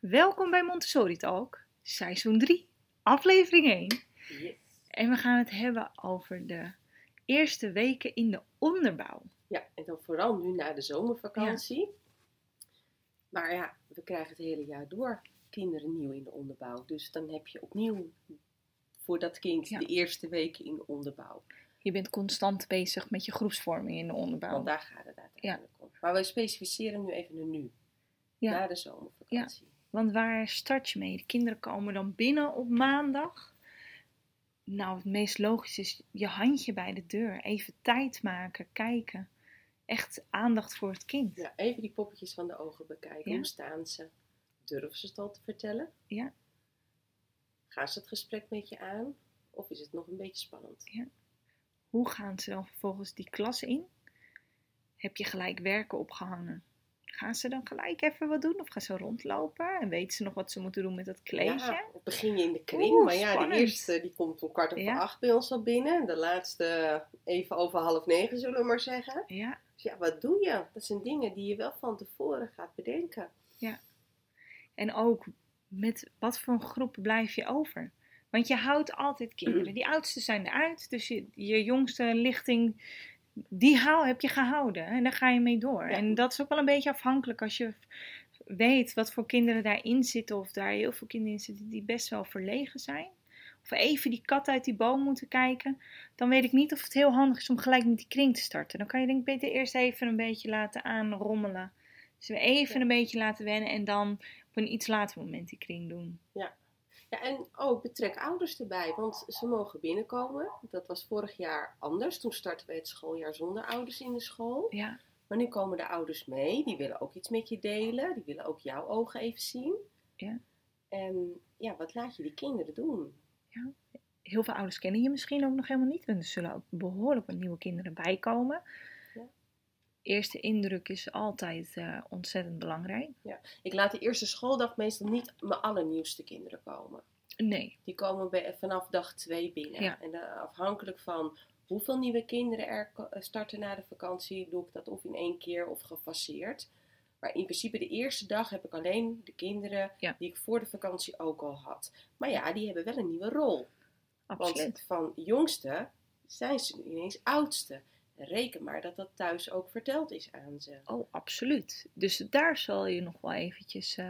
Welkom bij Montessori Talk, seizoen 3, aflevering 1. Yes. En we gaan het hebben over de eerste weken in de onderbouw. Ja, en dan vooral nu na de zomervakantie. Maar ja, we krijgen het hele jaar door kinderen nieuw in de onderbouw. Dus dan heb je opnieuw voor dat kind Ja. de eerste weken in de onderbouw. Je bent constant bezig met je groepsvorming in de onderbouw. Want daar gaat het uiteindelijk om. Maar we specificeren nu even een nu. Ja. Na de zomervakantie. Want waar start je mee? De kinderen komen dan binnen op maandag. Nou, het meest logisch is je handje bij de deur. Even tijd maken, kijken. Echt aandacht voor het kind. Ja, even die poppetjes van de ogen bekijken. Ja. Hoe staan ze? Durven ze het al te vertellen? Ja. Gaan ze het gesprek met je aan? Of is het nog een beetje spannend? Hoe gaan ze dan vervolgens die klas in? Heb je gelijk werken opgehangen? Gaan ze dan gelijk even wat doen? Of gaan ze rondlopen? En weten ze nog wat ze moeten doen met dat kleedje? Ja, begin je in de kring. Oeh, maar ja, spannend. de eerste die komt om kwart over Ja. acht bij ons al binnen. De laatste even over half negen, zullen we maar zeggen. Ja, Dus ja, wat doe je? Dat zijn dingen die je wel van tevoren gaat bedenken. En ook met wat voor een groep blijf je over? Want je houdt altijd kinderen. Die oudste zijn eruit. Dus je, je jongste lichting, die hou, heb je gehouden. En daar ga je mee door. Ja. En dat is ook wel een beetje afhankelijk als je weet wat voor kinderen daarin zitten. Of daar heel veel kinderen in zitten die best wel verlegen zijn. Of even die kat uit die boom moeten kijken. Dan weet ik niet of het heel handig is om gelijk met die kring te starten. Dan kan je denk ik beter eerst even een beetje laten aanrommelen. Dus even Ja. een beetje laten wennen. En dan op een iets later moment die kring doen. Ja, en ook betrek ouders erbij, want ze mogen binnenkomen. Dat was vorig jaar anders. Toen startten we het schooljaar zonder ouders in de school. Ja, Maar nu komen de ouders mee. Die willen ook iets met je delen. Die willen ook jouw ogen even zien. Ja. En ja, wat laat je die kinderen doen? heel veel ouders kennen je misschien ook nog helemaal niet. En er zullen ook behoorlijk wat nieuwe kinderen bijkomen. Ja. Eerste indruk is altijd eh, ontzettend belangrijk. Ik laat de eerste schooldag meestal niet mijn allernieuwste kinderen komen. Nee, Die komen bij, vanaf dag twee binnen. Ja. En eh, afhankelijk van hoeveel nieuwe kinderen er eh, starten na de vakantie, doe ik dat of in één keer of gefaseerd. Maar in principe de eerste dag heb ik alleen de kinderen Ja. die ik voor de vakantie ook al had. Maar ja, die hebben wel een nieuwe rol. absoluut. Want van jongste zijn ze nu ineens oudste. En reken maar dat dat thuis ook verteld is aan ze. Oh, absoluut. Dus daar zal je nog wel eventjes eh,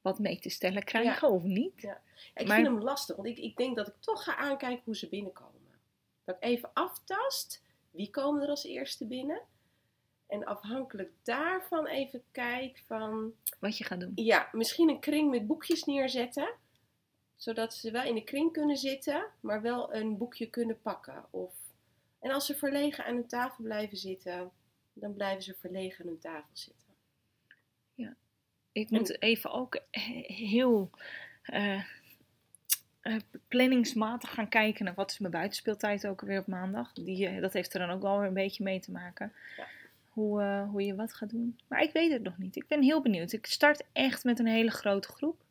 wat mee te stellen krijgen, of niet? Ja. Ik Maar- vind hem lastig, want ik, ik denk dat ik toch ga aankijken hoe ze binnenkomen. Dat ik even aftast, wie komen er als eerste binnen? En afhankelijk daarvan even kijk van, Wat je gaat doen. ja, misschien een kring met boekjes neerzetten. Zodat ze wel in de kring kunnen zitten, maar wel een boekje kunnen pakken. Of, en als ze verlegen aan hun tafel blijven zitten, dan blijven ze verlegen aan hun tafel zitten. Ik moet even ook he- heel eh, eh, planningsmatig gaan kijken naar wat is mijn buitenspeeltijd ook weer op maandag. Die, eh, dat heeft er dan ook wel weer een beetje mee te maken. Ja. Hoe, hoe je wat gaat doen. Maar ik weet het nog niet. Ik ben heel benieuwd. Ik start echt met een hele grote groep.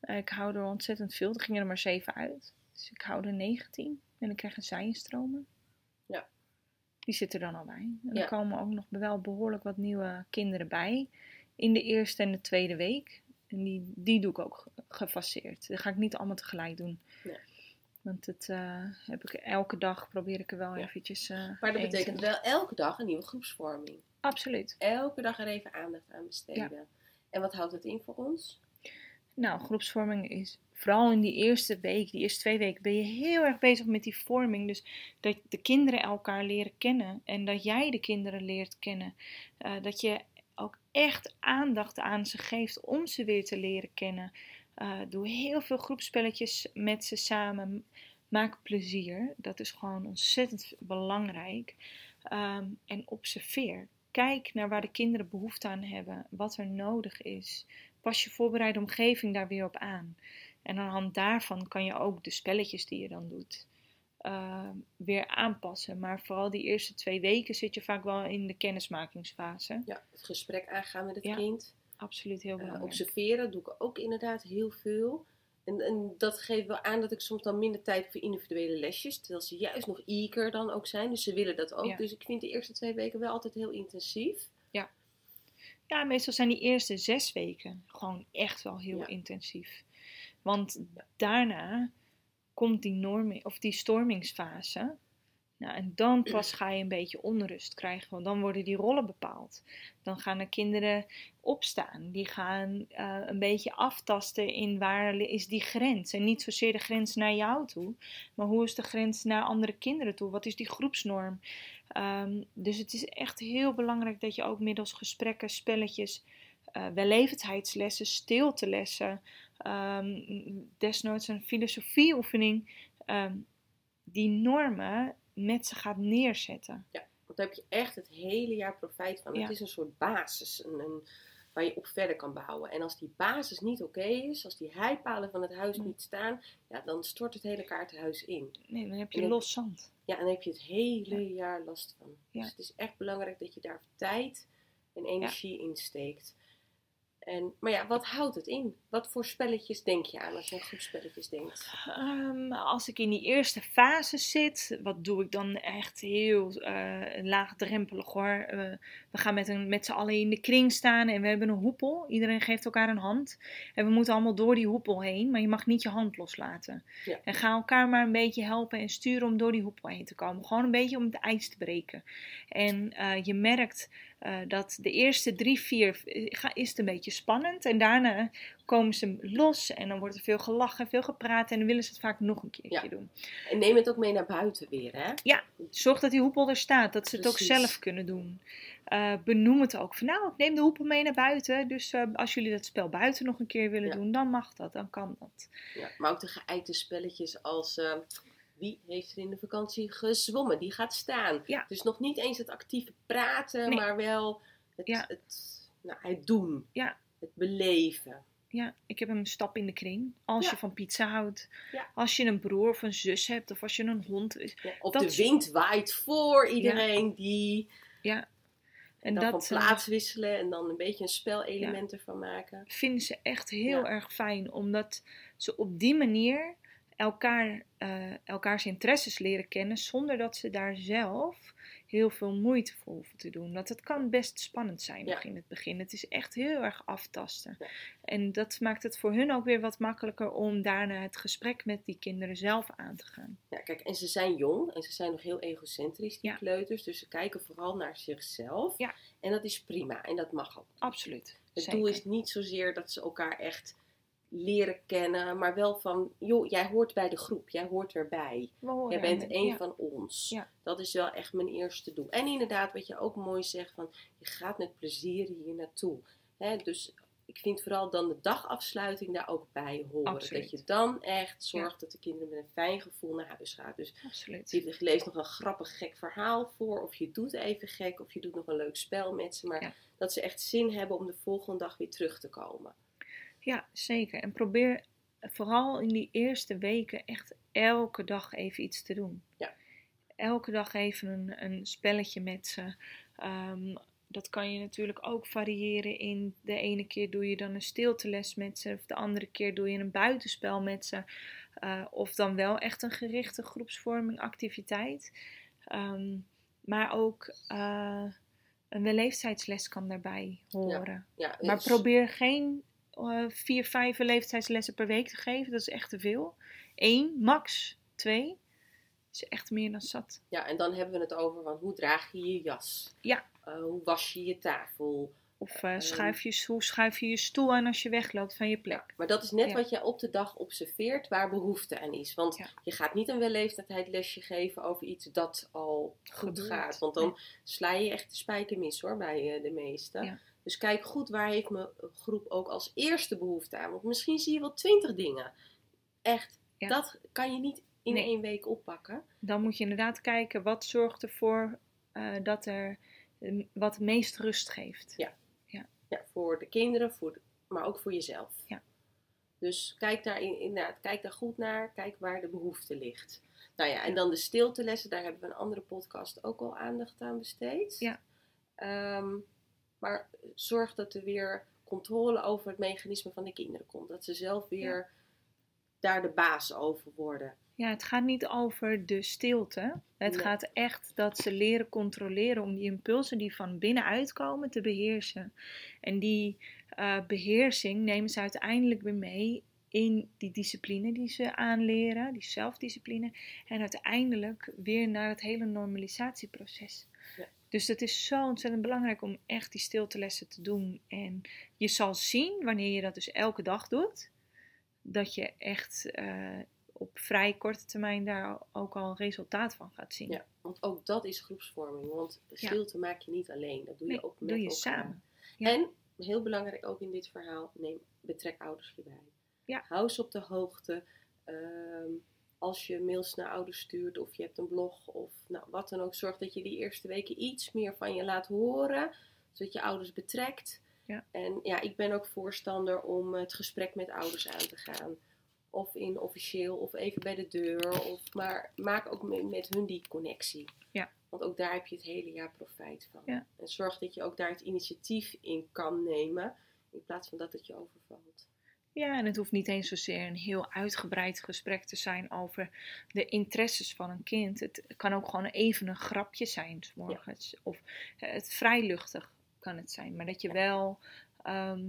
Ik hou er ontzettend veel. Er gingen er maar zeven uit. Dus ik hou er 19. En ik krijg een zijenstromen. Die zitten er dan al bij. En Ja. er komen ook nog wel behoorlijk wat nieuwe kinderen bij. In de eerste en de tweede week. En die, die doe ik ook ge- gefaseerd. Dat ga ik niet allemaal tegelijk doen. Nee. Want het eh, heb ik elke dag probeer ik er wel Ja. eventjes. eh, Maar dat betekent wel elke dag een nieuwe groepsvorming. Absoluut. elke dag er even aandacht aan besteden. En wat houdt het in voor ons? Nou, groepsvorming is vooral in die eerste week, die eerste twee weken, ben je heel erg bezig met die vorming. Dus dat de kinderen elkaar leren kennen en dat jij de kinderen leert kennen. Eh, dat je ook echt aandacht aan ze geeft om ze weer te leren kennen. Eh, doe heel veel groepspelletjes met ze samen. Maak plezier. Dat is gewoon ontzettend belangrijk. Ehm, en observeer. Kijk naar waar de kinderen behoefte aan hebben. Wat er nodig is pas je voorbereide omgeving daar weer op aan. En aan de hand daarvan kan je ook de spelletjes die je dan doet eh, weer aanpassen. Maar vooral die eerste twee weken zit je vaak wel in de kennismakingsfase. Ja, het gesprek aangaan met het Ja, kind. Absoluut heel Eh, belangrijk. observeren doe ik ook inderdaad heel veel. En, en dat geeft wel aan dat ik soms dan minder tijd voor individuele lesjes. Terwijl ze juist nog eager dan ook zijn. Dus ze willen dat ook. Ja. Dus ik vind de eerste twee weken wel altijd heel intensief. Ja, meestal zijn die eerste zes weken gewoon echt wel heel Ja. intensief. Want daarna komt die, normi- of die stormingsfase. Nou, en dan pas ga je een beetje onrust krijgen, want dan worden die rollen bepaald. Dan gaan de kinderen opstaan. Die gaan eh, een beetje aftasten in waar is die grens. En niet zozeer de grens naar jou toe, maar hoe is de grens naar andere kinderen toe? Wat is die groepsnorm? Ehm, dus het is echt heel belangrijk dat je ook middels gesprekken, spelletjes, eh wellevendheidslessen, stiltelessen, ehm, desnoods een filosofieoefening, ehm, die normen met ze gaat neerzetten. Want daar heb je echt het hele jaar profijt van. Ja. Het is een soort basis een, een, waar je op verder kan bouwen. En als die basis niet oké is, als die heipalen van het huis Mm. niet staan, ja, dan stort het hele kaartenhuis in. Nee, dan heb je los zand. Ja, en dan heb je het hele jaar last van. Ja. Dus het is echt belangrijk dat je daar tijd en energie in steekt. En, maar ja, wat houdt het in? Wat voor spelletjes denk je aan als je aan groepspelletjes denkt? Ehm, als ik in die eerste fase zit, wat doe ik dan echt heel eh, laagdrempelig hoor. Eh, we gaan met, een, met z'n allen in de kring staan en we hebben een hoepel. Iedereen geeft elkaar een hand. En we moeten allemaal door die hoepel heen, maar je mag niet je hand loslaten. Ja. En ga elkaar maar een beetje helpen en sturen om door die hoepel heen te komen. Gewoon een beetje om het ijs te breken. En eh, je merkt eh, dat de eerste drie, vier eh, is het een beetje spannend. En daarna komen ze los en dan wordt er veel gelachen, veel gepraat. En dan willen ze het vaak nog een keertje Ja. doen. En neem het ook mee naar buiten weer, hè? Zorg dat die hoepel er staat, dat ze het ook zelf kunnen doen. Eh, benoem het ook. Van nou, ik neem de hoepel mee naar buiten. Dus als jullie dat spel buiten nog een keer willen Ja. doen, dan mag dat, dan kan dat. Ja, maar ook de geëikte spelletjes als wie heeft er in de vakantie gezwommen? Die gaat staan. Ja. Dus nog niet eens het actieve praten, Nee. maar wel het, Ja. het, nou, het doen. Ja. Het beleven. Ja, ik heb een stap in de kring. Als Ja. je van pizza houdt. Ja. Als je een broer of een zus hebt. Of als je een hond. Ja, of Dat de wind waait voor iedereen die. En dan dat van eh, plaats wisselen en dan een beetje een spelelement ervan maken. vinden ze echt heel Ja. erg fijn. Omdat ze op die manier elkaar, eh, elkaars interesses leren kennen. Zonder dat ze daar zelf heel veel moeite voor hoeven te doen. Dat het kan best spannend zijn Ja. nog in het begin. Het is echt heel erg aftasten. Ja. En dat maakt het voor hun ook weer wat makkelijker om daarna het gesprek met die kinderen zelf aan te gaan. Ja, kijk, en ze zijn jong en ze zijn nog heel egocentrisch, die Ja. kleuters. Dus ze kijken vooral naar zichzelf. Ja. En dat is prima en dat mag ook. Absoluut. Het Zeker. doel is niet zozeer dat ze elkaar echt leren kennen, maar wel van, joh, jij hoort bij de groep, jij hoort erbij. Jij bent Ja. van ons. Ja. Dat is wel echt mijn eerste doel. En inderdaad, wat je ook mooi zegt, van, je gaat met plezier hier naartoe. Hè, dus ik vind vooral dan de dagafsluiting daar ook bij horen. Absoluut. Dat je dan echt zorgt dat de kinderen met een fijn gevoel naar huis gaan. Dus Absoluut. je leest nog een grappig gek verhaal voor, of je doet even gek, of je doet nog een leuk spel met ze. Maar dat ze echt zin hebben om de volgende dag weer terug te komen. Ja, zeker. En probeer vooral in die eerste weken echt elke dag even iets te doen. Ja. Elke dag even een, een spelletje met ze. Ehm, dat kan je natuurlijk ook variëren in de ene keer doe je dan een stilteles met ze, of de andere keer doe je een buitenspel met ze. Eh, of dan wel echt een gerichte groepsvorming activiteit. Ehm, maar ook eh, een wellevendheidsles kan daarbij horen. Ja, Maar probeer geen vier, vijf leeftijdslessen per week te geven. Dat is echt te veel. Eén, max twee. is echt meer dan zat. Ja, en dan hebben we het over van hoe draag je je jas? Ja. Eh, hoe was je je tafel? Of eh, Ehm. schuif je, hoe schuif je je stoel aan als je wegloopt van je plek. Ja, maar dat is net Ja. wat je op de dag observeert waar behoefte aan is. Want Ja. je gaat niet een wellevendheidslesje geven over iets dat al goed Gebeurt. gaat. Want dan sla je echt de spijker mis hoor, bij eh, de meesten. Dus kijk goed waar heeft mijn groep ook als eerste behoefte aan. Want misschien zie je wel twintig dingen. Echt, dat kan je niet in Nee. één week oppakken. Dan moet je inderdaad kijken wat zorgt ervoor eh, dat er wat het meest rust geeft. Ja. Ja, voor de kinderen, voor de- maar ook voor jezelf. Ja. Dus kijk daar, in, inderdaad, kijk daar goed naar. Kijk waar de behoefte ligt. Nou ja, en dan de stiltelessen. Daar hebben we een andere podcast ook al aandacht aan besteed. Ja. Ehm, maar zorg dat er weer controle over het mechanisme van de kinderen komt. Dat ze zelf weer daar de baas over worden. Ja, het gaat niet over de stilte. Het Nee. gaat echt dat ze leren controleren om die impulsen die van binnenuit komen te beheersen. En die eh, beheersing nemen ze uiteindelijk weer mee in die discipline die ze aanleren, die zelfdiscipline. En uiteindelijk weer naar het hele normalisatieproces. Ja. Dus het is zo ontzettend belangrijk om echt die stiltelessen te doen. En je zal zien, wanneer je dat dus elke dag doet, dat je echt eh, op vrij korte termijn daar ook al resultaat van gaat zien. Ja, want ook dat is groepsvorming. Want stilte maak je niet alleen. Dat doe je Nee, ook met doe je elkaar. samen. Ja. En, heel belangrijk ook in dit verhaal, neem, betrek ouders hierbij. Ja. Hou ze op de hoogte. Ehm, als je mails naar ouders stuurt of je hebt een blog of nou, wat dan ook, zorg dat je die eerste weken iets meer van je laat horen. Zodat je ouders betrekt. Ja. En ja, ik ben ook voorstander om het gesprek met ouders aan te gaan. Of in officieel, of even bij de deur. Of, maar maak ook met, met hun die connectie. Ja. Want ook daar heb je het hele jaar profijt van. Ja. En zorg dat je ook daar het initiatief in kan nemen. In plaats van dat het je overvalt. Ja, en het hoeft niet eens zozeer een heel uitgebreid gesprek te zijn over de interesses van een kind. Het kan ook gewoon even een grapje zijn, 's morgens. Of eh, het vrij luchtig kan het zijn. Maar dat je wel, ehm,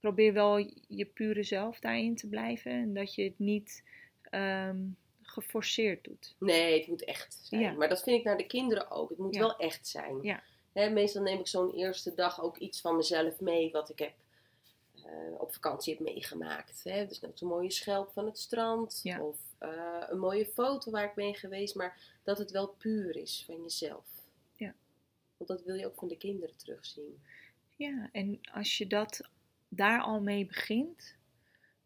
probeer wel je pure zelf daarin te blijven. En dat je het niet ehm, geforceerd doet. Nee, het moet echt zijn. Ja. Maar dat vind ik naar de kinderen ook. Het moet Ja. wel echt zijn. Ja. Meestal neem ik zo'n eerste dag ook iets van mezelf mee wat ik heb eh, op vakantie heb meegemaakt. Hè. Dus net zo'n mooie schelp van het strand. Ja. Of eh, een mooie foto waar ik ben geweest. Maar dat het wel puur is van jezelf. Ja. Want dat wil je ook van de kinderen terugzien. Ja, en als je dat daar al mee begint,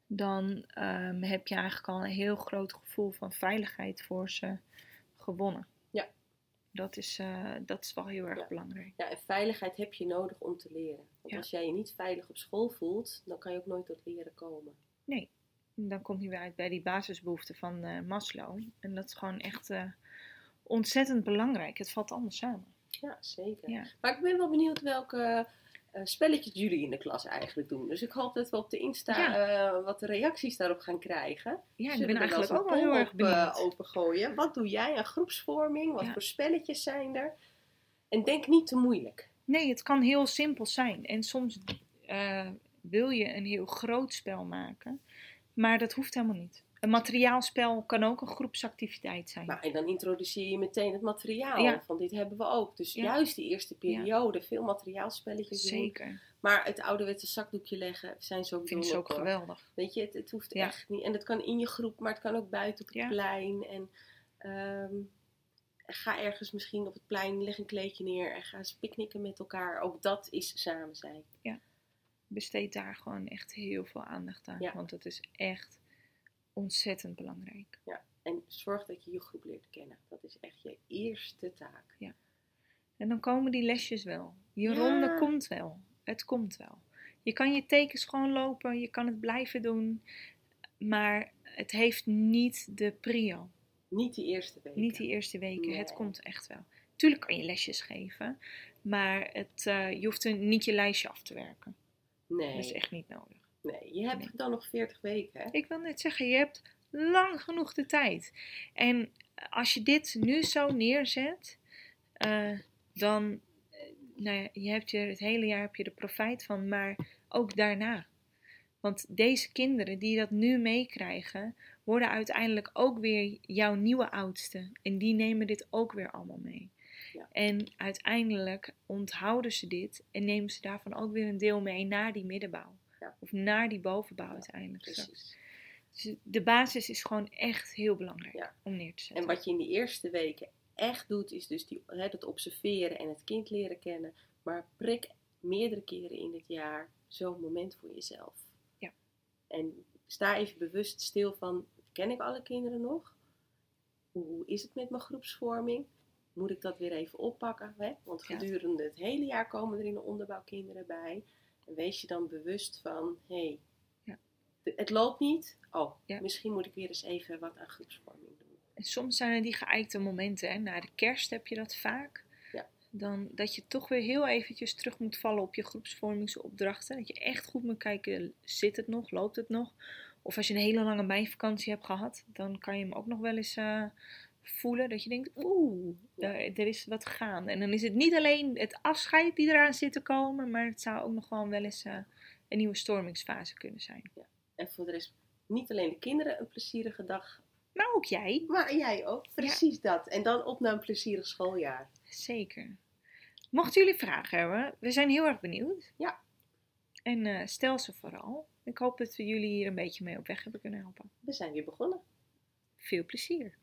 dan ehm, heb je eigenlijk al een heel groot gevoel van veiligheid voor ze gewonnen. Ja. Dat is, eh, dat is wel heel erg Ja. belangrijk. Ja, en veiligheid heb je nodig om te leren. Want Ja. als jij je niet veilig op school voelt, dan kan je ook nooit tot leren komen. Nee, en dan kom je weer uit bij die basisbehoeften van eh, Maslow. En dat is gewoon echt eh, ontzettend belangrijk. Het valt allemaal samen. Ja, zeker. Ja. Maar ik ben wel benieuwd welke eh, spelletjes jullie in de klas eigenlijk doen. Dus ik hoop dat we op de Insta Ja. eh, wat reacties daarop gaan krijgen. Ja, ik Zullen ben eigenlijk ook wel heel erg op, eh, benieuwd. opengooien. Wat doe jij aan groepsvorming? Wat Ja. voor spelletjes zijn er? En denk niet te moeilijk. Nee, het kan heel simpel zijn. En soms wil je een heel groot spel maken, maar dat hoeft helemaal niet. Een materiaalspel kan ook een groepsactiviteit zijn. Maar en dan introduceer je meteen het materiaal. Ja. Van dit hebben we ook. Dus Ja. juist die eerste periode, veel materiaalspelletjes doen. Zeker. Maar het ouderwetse zakdoekje leggen zijn ook Vind ik dol ook hoor. geweldig. Weet je, het, het hoeft Ja. echt niet. En het kan in je groep, maar het kan ook buiten op het Ja. plein. En ehm, ga ergens misschien op het plein, leg een kleedje neer en ga eens picknicken met elkaar. Ook dat is samen zijn. Besteed daar gewoon echt heel veel aandacht aan. Ja. Want het is echt ontzettend belangrijk. En zorg dat je je groep leert kennen. Dat is echt je eerste taak. En dan komen die lesjes wel. Je Ja. ronde komt wel. Het komt wel. Je kan je tekens gewoon lopen. Je kan het blijven doen. Maar het heeft niet de prio. Niet die eerste week. Niet die eerste weken. Nee. Het komt echt wel. Tuurlijk kan je lesjes geven. Maar het, eh, je hoeft er niet je lijstje af te werken. Nee, Dat is echt niet nodig. Nee, je hebt Nee. dan nog 40 weken. Hè? Ik wil net zeggen, je hebt lang genoeg de tijd. En als je dit nu zo neerzet, eh, dan, eh, nou ja, je hebt je het hele jaar heb je er profijt van, maar ook daarna. Want deze kinderen die dat nu meekrijgen, worden uiteindelijk ook weer jouw nieuwe oudste. En die nemen dit ook weer allemaal mee. Ja. En uiteindelijk onthouden ze dit en nemen ze daarvan ook weer een deel mee naar die middenbouw. Ja. Of naar die bovenbouw uiteindelijk. straks. Precies. Dus de basis is gewoon echt heel belangrijk om neer te zetten. En wat je in die eerste weken echt doet, is dus die, hè, dat observeren en het kind leren kennen. Maar prik meerdere keren in het jaar zo'n moment voor jezelf. Ja. En sta even bewust stil van, ken ik alle kinderen nog? Hoe is het met mijn groepsvorming? Moet ik dat weer even oppakken? Hè? Want gedurende het hele jaar komen er in de onderbouw kinderen bij. En wees je dan bewust van, hé, hey, Ja. het loopt niet. Oh, Ja. misschien moet ik weer eens even wat aan groepsvorming doen. En soms zijn er die geëikte momenten. Hè? Na de kerst heb je dat vaak. Ja. Dan dat je toch weer heel eventjes terug moet vallen op je groepsvormingsopdrachten. Dat je echt goed moet kijken, zit het nog, loopt het nog? Of als je een hele lange meivakantie hebt gehad, dan kan je hem ook nog wel eens eh, voelen. Dat je denkt, oeh, Ja. er, er is wat gaande. En dan is het niet alleen het afscheid die eraan zit te komen, maar het zou ook nog gewoon wel eens eh, een nieuwe stormingsfase kunnen zijn. En voor de rest, niet alleen de kinderen een plezierige dag, Maar ook jij, maar jij ook. Precies dat. En dan op naar een plezierig schooljaar. zeker. Mochten jullie vragen hebben, we zijn heel erg benieuwd. Ja. En eh, stel ze vooral. Ik hoop dat we jullie hier een beetje mee op weg hebben kunnen helpen. We zijn weer begonnen. Veel plezier.